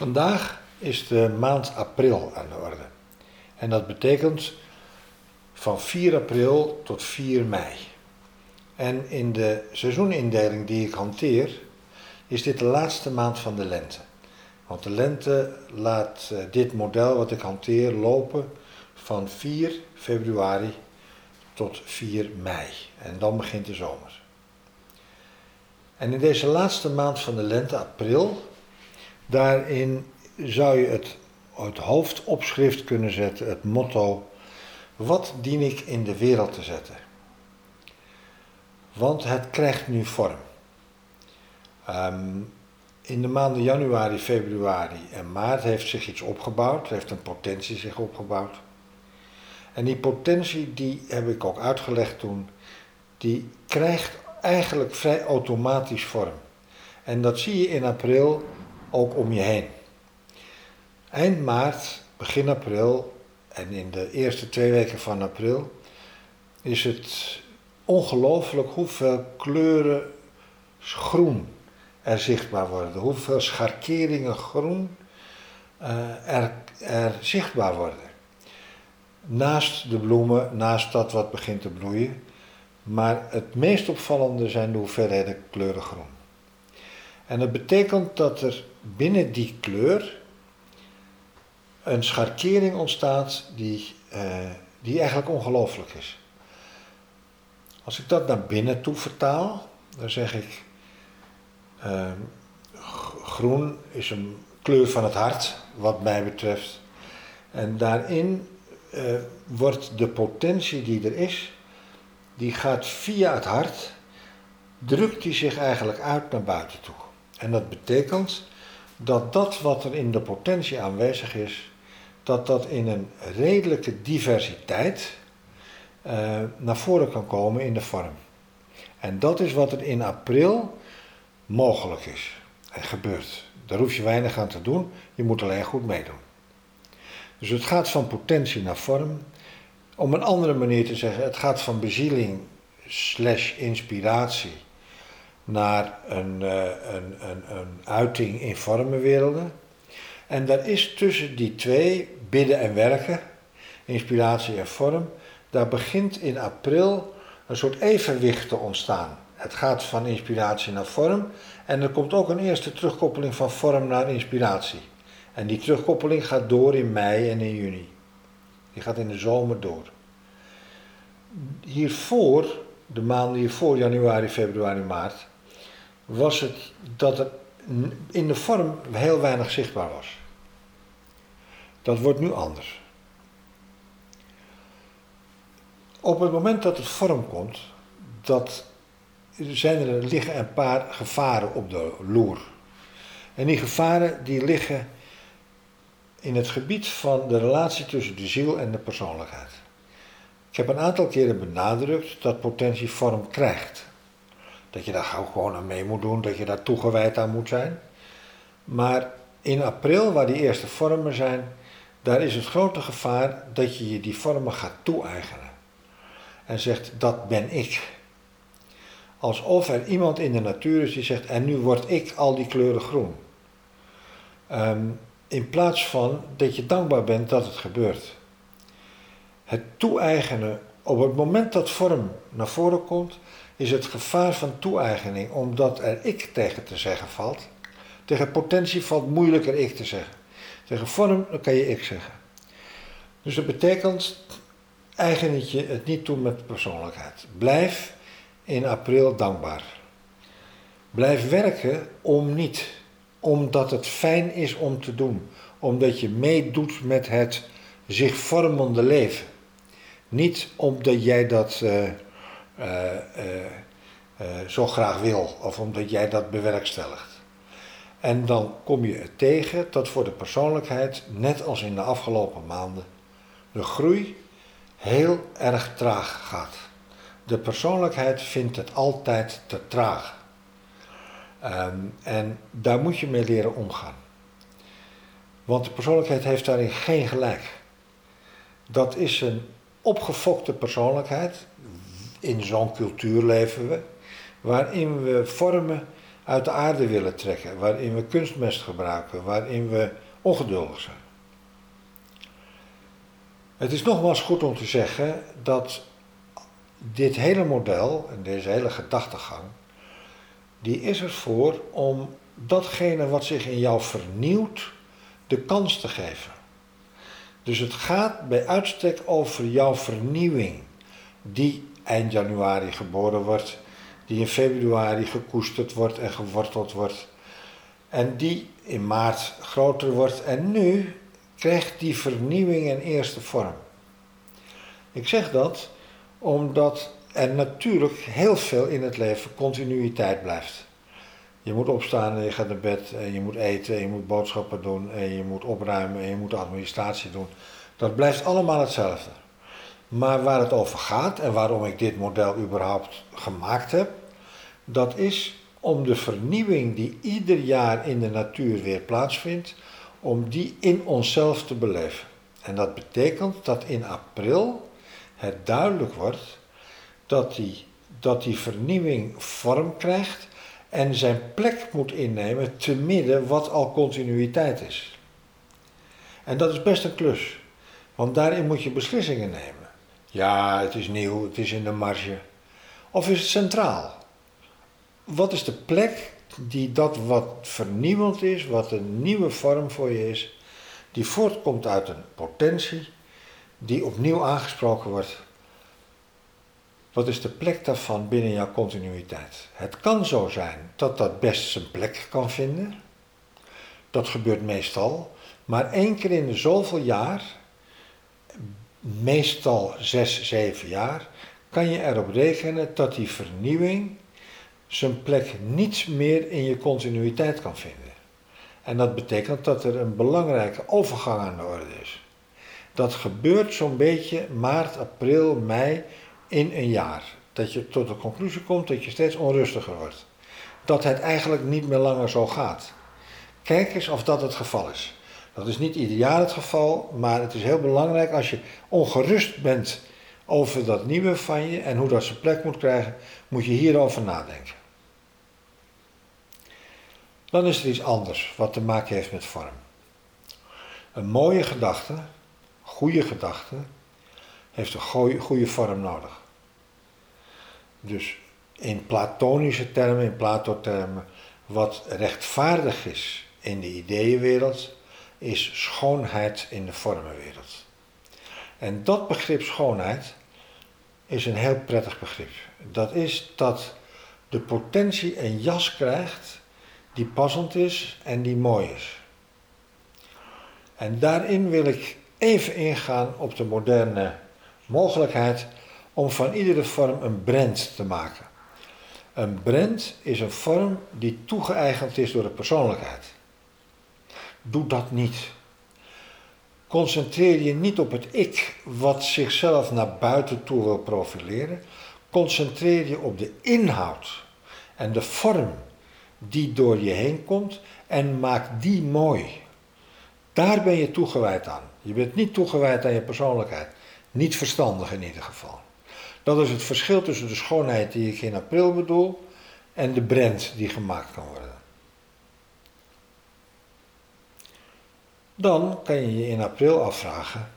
Vandaag is de maand april aan de orde. En dat betekent van 4 april tot 4 mei. En in de seizoenindeling die ik hanteer, is dit de laatste maand van de lente. Want de lente laat eh, dit model wat ik hanteer lopen van 4 februari tot 4 mei. En dan begint de zomer. En in deze laatste maand van de lente, april, Daarin zou je het, het hoofdopschrift kunnen zetten, het motto: Wat dien ik in de wereld te zetten? Want het krijgt nu vorm. Ehm, in de maanden januari, februari en maart heeft zich iets opgebouwd, heeft een potentie zich opgebouwd. En die potentie, die heb ik ook uitgelegd toen, die krijgt eigenlijk vrij automatisch vorm. En dat zie je in april ook om je heen. Eind maart, begin april en in de eerste twee weken van april is het ongelooflijk hoeveel kleuren groen er zichtbaar worden, hoeveel scharkeringen groen uh, er, er zichtbaar worden. Naast de bloemen, naast dat wat begint te bloeien, maar het meest opvallende zijn de hoeveelheden kleuren groen. En dat betekent dat er binnen die kleur een scharkering ontstaat die, uh, die eigenlijk ongelooflijk is. Als ik dat naar binnen toe vertaal, dan zeg ik: uh, groen is een kleur van het hart, wat mij betreft. En daarin uh, wordt de potentie die er is, die gaat via het hart, drukt die zich eigenlijk uit naar buiten toe. En dat betekent dat dat wat er in de potentie aanwezig is, dat dat in een redelijke diversiteit uh, naar voren kan komen in de vorm. En dat is wat er in april mogelijk is en gebeurt. Daar hoef je weinig aan te doen, je moet alleen goed meedoen. Dus het gaat van potentie naar vorm. Om een andere manier te zeggen, het gaat van bezieling slash inspiratie naar een, uh, een, een, een uiting in vormenwerelden. En daar is tussen die twee, bidden en werken, inspiratie en vorm, daar begint in april een soort evenwicht te ontstaan. Het gaat van inspiratie naar vorm en er komt ook een eerste terugkoppeling van vorm naar inspiratie. En die terugkoppeling gaat door in mei en in juni. Die gaat in de zomer door. Hiervoor, de maanden hiervoor, januari, februari, maart, was het dat er in de vorm heel weinig zichtbaar was. Dat wordt nu anders. Op het moment dat het vorm komt, dat zijn er, liggen een paar gevaren op de loer. En die gevaren die liggen in het gebied van de relatie tussen de ziel en de persoonlijkheid. Ik heb een aantal keren benadrukt dat potentie vorm krijgt. Dat je daar gewoon aan mee moet doen, dat je daar toegewijd aan moet zijn. Maar in april, waar die eerste vormen zijn, daar is het grote gevaar dat je je die vormen gaat toe-eigenen. En zegt, dat ben ik. Alsof er iemand in de natuur is die zegt, en nu word ik al die kleuren groen. Ehm, in plaats van dat je dankbaar bent dat het gebeurt. Het toe-eigenen, op het moment dat vorm naar voren komt, is het gevaar van toe-eigening, omdat er ik tegen te zeggen valt. Tegen potentie valt moeilijker ik te zeggen. Tegen vorm, dan kan je ik zeggen. Dus dat betekent, eigen het je het niet toe met persoonlijkheid. Blijf in april dankbaar. Blijf werken om niet, omdat het fijn is om te doen, omdat je meedoet met het zich vormende leven. Niet omdat jij dat. Uh, zo graag wil of omdat jij dat bewerkstelligt. En dan kom je er tegen dat voor de persoonlijkheid, net als in de afgelopen maanden, de groei heel erg traag gaat. De persoonlijkheid vindt het altijd te traag. Um, en daar moet je mee leren omgaan. Want de persoonlijkheid heeft daarin geen gelijk. Dat is een opgefokte persoonlijkheid in zo'n cultuur leven we, waarin we vormen uit de aarde willen trekken, waarin we kunstmest gebruiken, waarin we ongeduldig zijn. Het is nogmaals goed om te zeggen dat dit hele model en deze hele gedachtegang, die is ervoor om datgene wat zich in jou vernieuwt, de kans te geven. Dus het gaat bij uitstek over jouw vernieuwing, die eind januari geboren wordt, die in februari gekoesterd wordt en geworteld wordt, en die in maart groter wordt en nu krijgt die vernieuwing een eerste vorm. Ik zeg dat omdat er natuurlijk heel veel in het leven continuïteit blijft. Je moet opstaan en je gaat naar bed en je moet eten en je moet boodschappen doen en je moet opruimen en je moet administratie doen. Dat blijft allemaal hetzelfde. Maar waar het over gaat en waarom ik dit model überhaupt gemaakt heb, dat is om de vernieuwing die ieder jaar in de natuur weer plaatsvindt, om die in onszelf te beleven. En dat betekent dat in april het duidelijk wordt dat die, dat die vernieuwing vorm krijgt en zijn plek moet innemen te midden wat al continuïteit is. En dat is best een klus, want daarin moet je beslissingen nemen. Ja, het is nieuw, het is in de marge. Of is het centraal? Wat is de plek die dat wat vernieuwend is, wat een nieuwe vorm voor je is, die voortkomt uit een potentie, die opnieuw aangesproken wordt wat is de plek daarvan binnen jouw continuïteit? Het kan zo zijn dat dat best zijn plek kan vinden. Dat gebeurt meestal. Maar één keer in zoveel jaar, meestal zes, zeven jaar, kan je erop rekenen dat die vernieuwing zijn plek niet meer in je continuïteit kan vinden. En dat betekent dat er een belangrijke overgang aan de orde is. Dat gebeurt zo'n beetje maart, april, mei in een jaar. Dat je tot de conclusie komt dat je steeds onrustiger wordt. Dat het eigenlijk niet meer langer zo gaat. Kijk eens of dat het geval is. Dat is niet ieder jaar het geval, maar het is heel belangrijk als je ongerust bent over dat nieuwe van je en hoe dat zijn plek moet krijgen, moet je hierover nadenken. Dan is er iets anders wat te maken heeft met vorm. Een mooie gedachte, goede gedachte, heeft een goede vorm nodig. Dus in platonische termen, in Plato-termen, wat rechtvaardig is in de ideeënwereld, is schoonheid in de vormenwereld. En dat begrip schoonheid is een heel prettig begrip. Dat is dat de potentie een jas krijgt die passend is en die mooi is. En daarin wil ik even ingaan op de moderne mogelijkheid om van iedere vorm een brand te maken. Een brand is een vorm die toegeëigend is door de persoonlijkheid. Doe dat niet. Concentreer je niet op het ik wat zichzelf naar buiten toe wil profileren. Concentreer je op de inhoud en de vorm die door je heen komt en maak die mooi. Daar ben je toegewijd aan. Je bent niet toegewijd aan je persoonlijkheid. Niet verstandig in ieder geval. Dat is het verschil tussen de schoonheid die ik in april bedoel en de brand die gemaakt kan worden. Dan kan je je in april afvragen: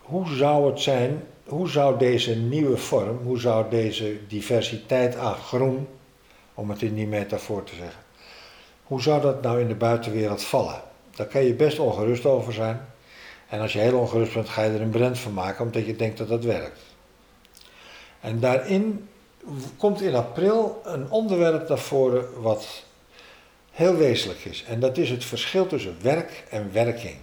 hoe zou het zijn, hoe zou deze nieuwe vorm, hoe zou deze diversiteit aan groen, om het in die metafoor te zeggen, hoe zou dat nou in de buitenwereld vallen? Daar kan je best ongerust over zijn. En als je heel ongerust bent, ga je er een brand van maken, omdat je denkt dat dat werkt. En daarin komt in april een onderwerp naar voren wat heel wezenlijk is. En dat is het verschil tussen werk en werking.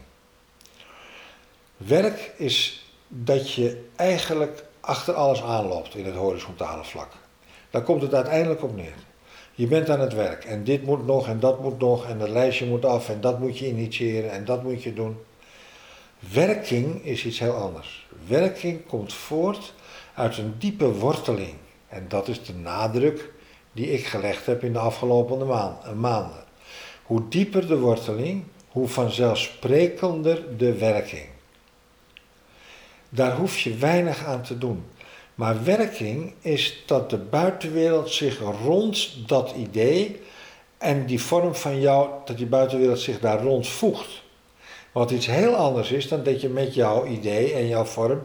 Werk is dat je eigenlijk achter alles aanloopt in het horizontale vlak. Daar komt het uiteindelijk op neer. Je bent aan het werk en dit moet nog en dat moet nog en dat lijstje moet af en dat moet je initiëren en dat moet je doen. Werking is iets heel anders. Werking komt voort uit een diepe worteling. En dat is de nadruk die ik gelegd heb in de afgelopen maanden. Hoe dieper de worteling, hoe vanzelfsprekender de werking. Daar hoef je weinig aan te doen. Maar werking is dat de buitenwereld zich rond dat idee en die vorm van jou, dat die buitenwereld zich daar rond voegt. Wat iets heel anders is dan dat je met jouw idee en jouw vorm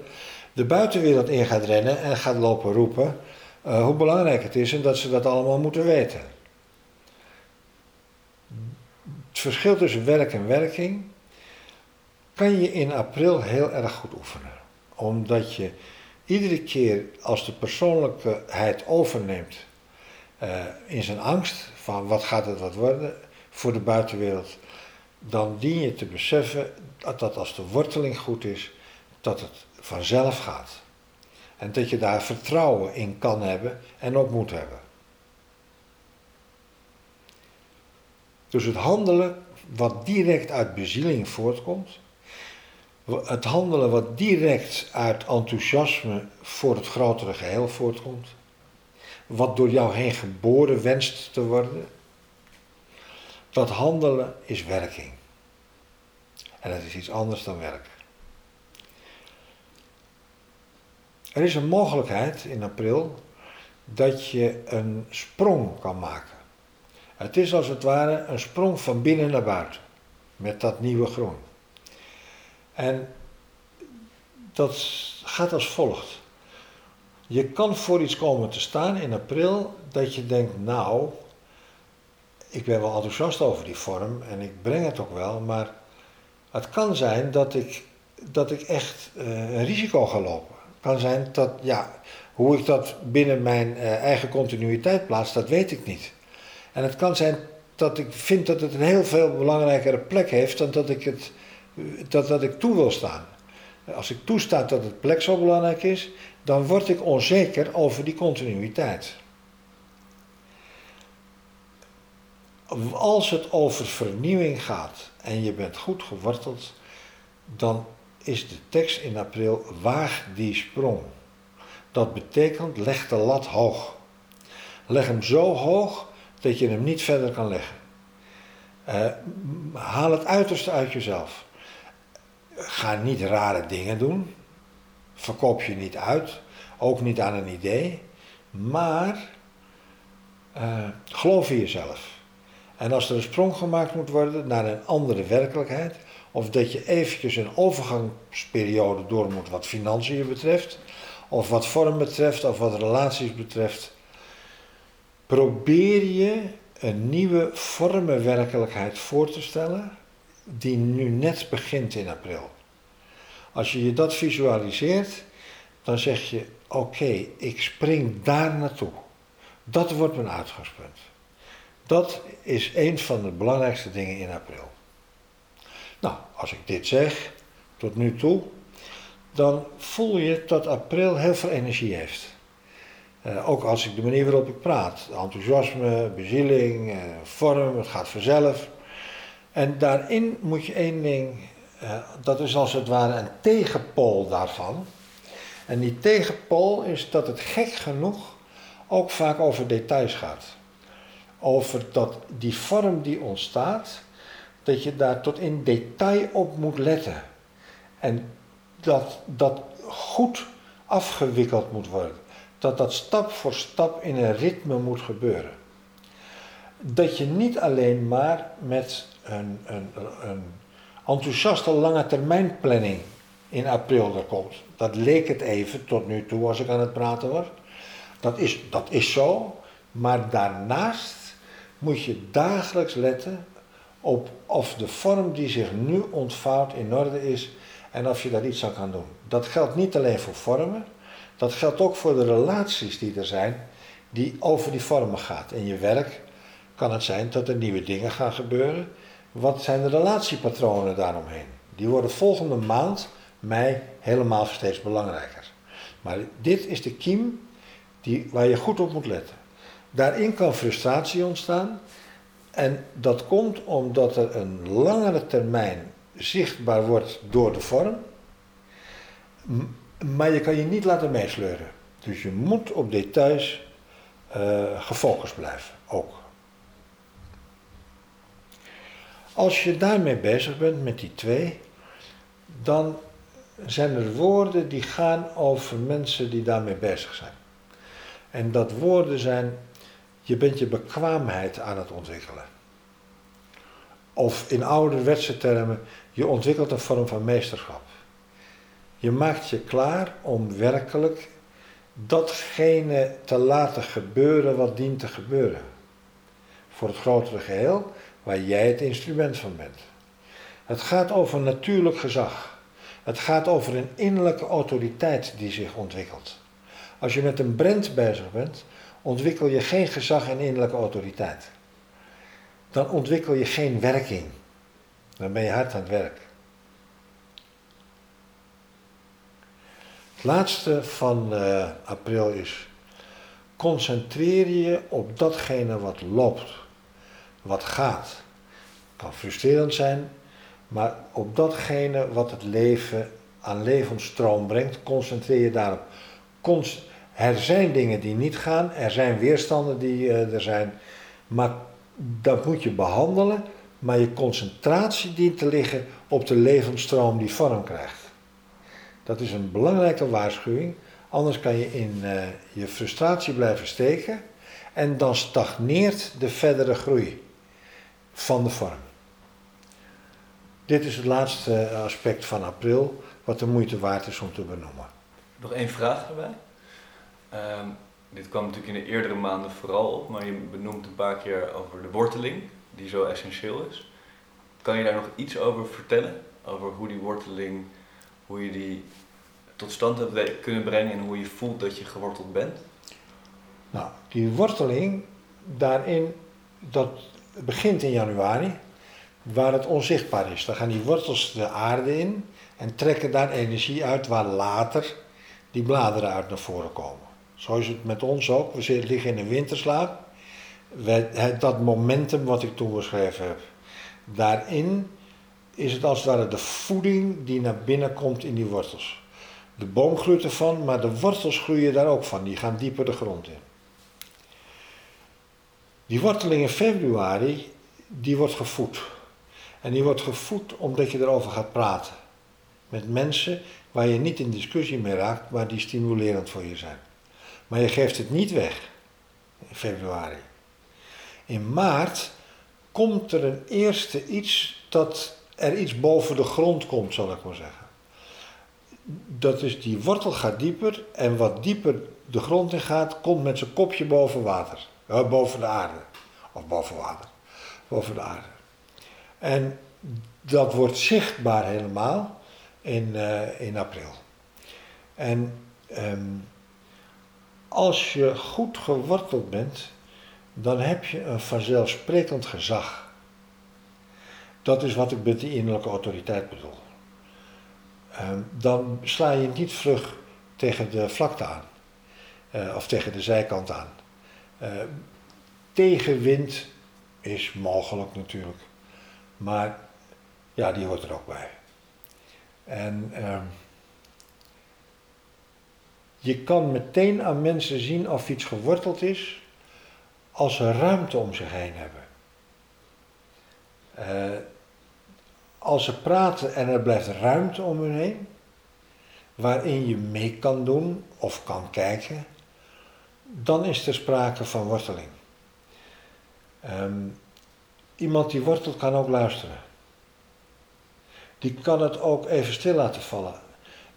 de buitenwereld in gaat rennen en gaat lopen roepen uh, hoe belangrijk het is en dat ze dat allemaal moeten weten. Het verschil tussen werk en werking kan je in april heel erg goed oefenen. Omdat je iedere keer als de persoonlijkheid overneemt uh, in zijn angst van wat gaat het wat worden voor de buitenwereld, dan dien je te beseffen dat, dat als de worteling goed is, dat het vanzelf gaat. En dat je daar vertrouwen in kan hebben en ook moet hebben. Dus het handelen wat direct uit bezieling voortkomt, het handelen wat direct uit enthousiasme voor het grotere geheel voortkomt, wat door jou heen geboren wenst te worden, dat handelen is werking. En dat is iets anders dan werk. Er is een mogelijkheid in april dat je een sprong kan maken. Het is als het ware een sprong van binnen naar buiten met dat nieuwe groen. En dat gaat als volgt. Je kan voor iets komen te staan in april dat je denkt, nou, ik ben wel enthousiast over die vorm en ik breng het ook wel, maar het kan zijn dat ik, dat ik echt uh, een risico ga lopen. Kan zijn dat, ja, hoe ik dat binnen mijn uh, eigen continuïteit plaats, dat weet ik niet. En het kan zijn dat ik vind dat het een heel veel belangrijkere plek heeft dan dat ik, het, dat, dat ik toe wil staan. Als ik toesta dat het plek zo belangrijk is, dan word ik onzeker over die continuïteit. Als het over vernieuwing gaat en je bent goed geworteld, dan is de tekst in april waag die sprong. Dat betekent leg de lat hoog. Leg hem zo hoog dat je hem niet verder kan leggen. Uh, haal het uiterste uit jezelf. Ga niet rare dingen doen. Verkoop je niet uit. Ook niet aan een idee. Maar uh, geloof in jezelf. En als er een sprong gemaakt moet worden naar een andere werkelijkheid, of dat je eventjes een overgangsperiode door moet wat financiën betreft, of wat vorm betreft, of wat relaties betreft, probeer je een nieuwe vormenwerkelijkheid voor te stellen die nu net begint in april. Als je je dat visualiseert, dan zeg je: Oké, ik spring daar naartoe. Dat wordt mijn uitgangspunt. Dat is een van de belangrijkste dingen in april. Nou, als ik dit zeg, tot nu toe, dan voel je dat april heel veel energie heeft. Uh, ook als ik de manier waarop ik praat. Enthousiasme, bezieling, uh, vorm, het gaat vanzelf. En daarin moet je één ding, uh, dat is als het ware een tegenpool daarvan. En die tegenpool is dat het gek genoeg ook vaak over details gaat. Over dat die vorm die ontstaat, dat je daar tot in detail op moet letten. En dat dat goed afgewikkeld moet worden dat dat stap voor stap in een ritme moet gebeuren. Dat je niet alleen maar met een, een, een enthousiaste lange termijn planning in april er komt. Dat leek het even tot nu toe als ik aan het praten was. Dat is, dat is zo. Maar daarnaast moet je dagelijks letten op of de vorm die zich nu ontvouwt in orde is en of je daar iets aan kan doen. Dat geldt niet alleen voor vormen, dat geldt ook voor de relaties die er zijn, die over die vormen gaat. In je werk kan het zijn dat er nieuwe dingen gaan gebeuren. Wat zijn de relatiepatronen daaromheen? Die worden volgende maand, mei, helemaal steeds belangrijker. Maar dit is de kiem die, waar je goed op moet letten. Daarin kan frustratie ontstaan. En dat komt omdat er een langere termijn zichtbaar wordt door de vorm. Maar je kan je niet laten meesleuren. Dus je moet op details uh, gefocust blijven, ook. Als je daarmee bezig bent met die twee, dan zijn er woorden die gaan over mensen die daarmee bezig zijn. En dat woorden zijn, je bent je bekwaamheid aan het ontwikkelen. Of in ouderwetse termen, je ontwikkelt een vorm van meesterschap. Je maakt je klaar om werkelijk datgene te laten gebeuren wat dient te gebeuren. Voor het grotere geheel, waar jij het instrument van bent. Het gaat over natuurlijk gezag. Het gaat over een innerlijke autoriteit die zich ontwikkelt. Als je met een brand bezig bent, ontwikkel je geen gezag en innerlijke autoriteit. Dan ontwikkel je geen werking. Dan ben je hard aan het werk. Het laatste van uh, april is: concentreer je op datgene wat loopt, wat gaat. Kan frustrerend zijn, maar op datgene wat het leven aan levensstroom brengt, concentreer je daarop. Er zijn dingen die niet gaan, er zijn weerstanden die uh, er zijn, maar dat moet je behandelen, maar je concentratie dient te liggen op de levensstroom die vorm krijgt. Dat is een belangrijke waarschuwing, anders kan je in uh, je frustratie blijven steken en dan stagneert de verdere groei van de vorm. Dit is het laatste aspect van april, wat de moeite waard is om te benoemen. Nog één vraag erbij. Um, dit kwam natuurlijk in de eerdere maanden vooral op, maar je benoemt een paar keer over de worteling, die zo essentieel is. Kan je daar nog iets over vertellen? Over hoe die worteling, hoe je die tot stand hebt kunnen brengen en hoe je voelt dat je geworteld bent? Nou, die worteling, daarin, dat begint in januari waar het onzichtbaar is. Dan gaan die wortels de aarde in en trekken daar energie uit waar later die bladeren uit naar voren komen. Zo is het met ons ook. We liggen in een winterslaap. dat momentum wat ik toen beschreven heb, daarin is het als het ware de voeding die naar binnen komt in die wortels. De boom groeit ervan, maar de wortels groeien daar ook van. Die gaan dieper de grond in. Die worteling in februari, die wordt gevoed. En die wordt gevoed omdat je erover gaat praten. Met mensen waar je niet in discussie mee raakt, maar die stimulerend voor je zijn. Maar je geeft het niet weg in februari. In maart komt er een eerste iets dat er iets boven de grond komt, zal ik maar zeggen. Dat is die wortel gaat dieper en wat dieper de grond in gaat, komt met zijn kopje boven water. Boven de aarde. Of boven water. Boven de aarde. En dat wordt zichtbaar helemaal in, uh, in april. En um, als je goed geworteld bent, dan heb je een vanzelfsprekend gezag. Dat is wat ik met die innerlijke autoriteit bedoel. Um, dan sla je niet vlug tegen de vlakte aan. Uh, of tegen de zijkant aan. Uh, tegenwind is mogelijk natuurlijk. Maar ja, die hoort er ook bij. En uh, je kan meteen aan mensen zien of iets geworteld is als ze ruimte om zich heen hebben. Uh, als ze praten en er blijft ruimte om hun heen, waarin je mee kan doen of kan kijken, dan is er sprake van worteling. Um, Iemand die wortelt kan ook luisteren. Die kan het ook even stil laten vallen.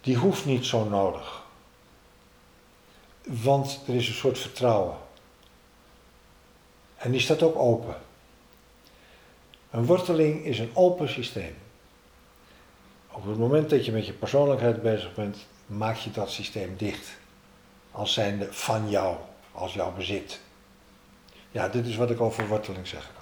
Die hoeft niet zo nodig. Want er is een soort vertrouwen. En die staat ook open. Een worteling is een open systeem. Op het moment dat je met je persoonlijkheid bezig bent, maak je dat systeem dicht. Als zijnde van jou, als jouw bezit. Ja, dit is wat ik over worteling kan.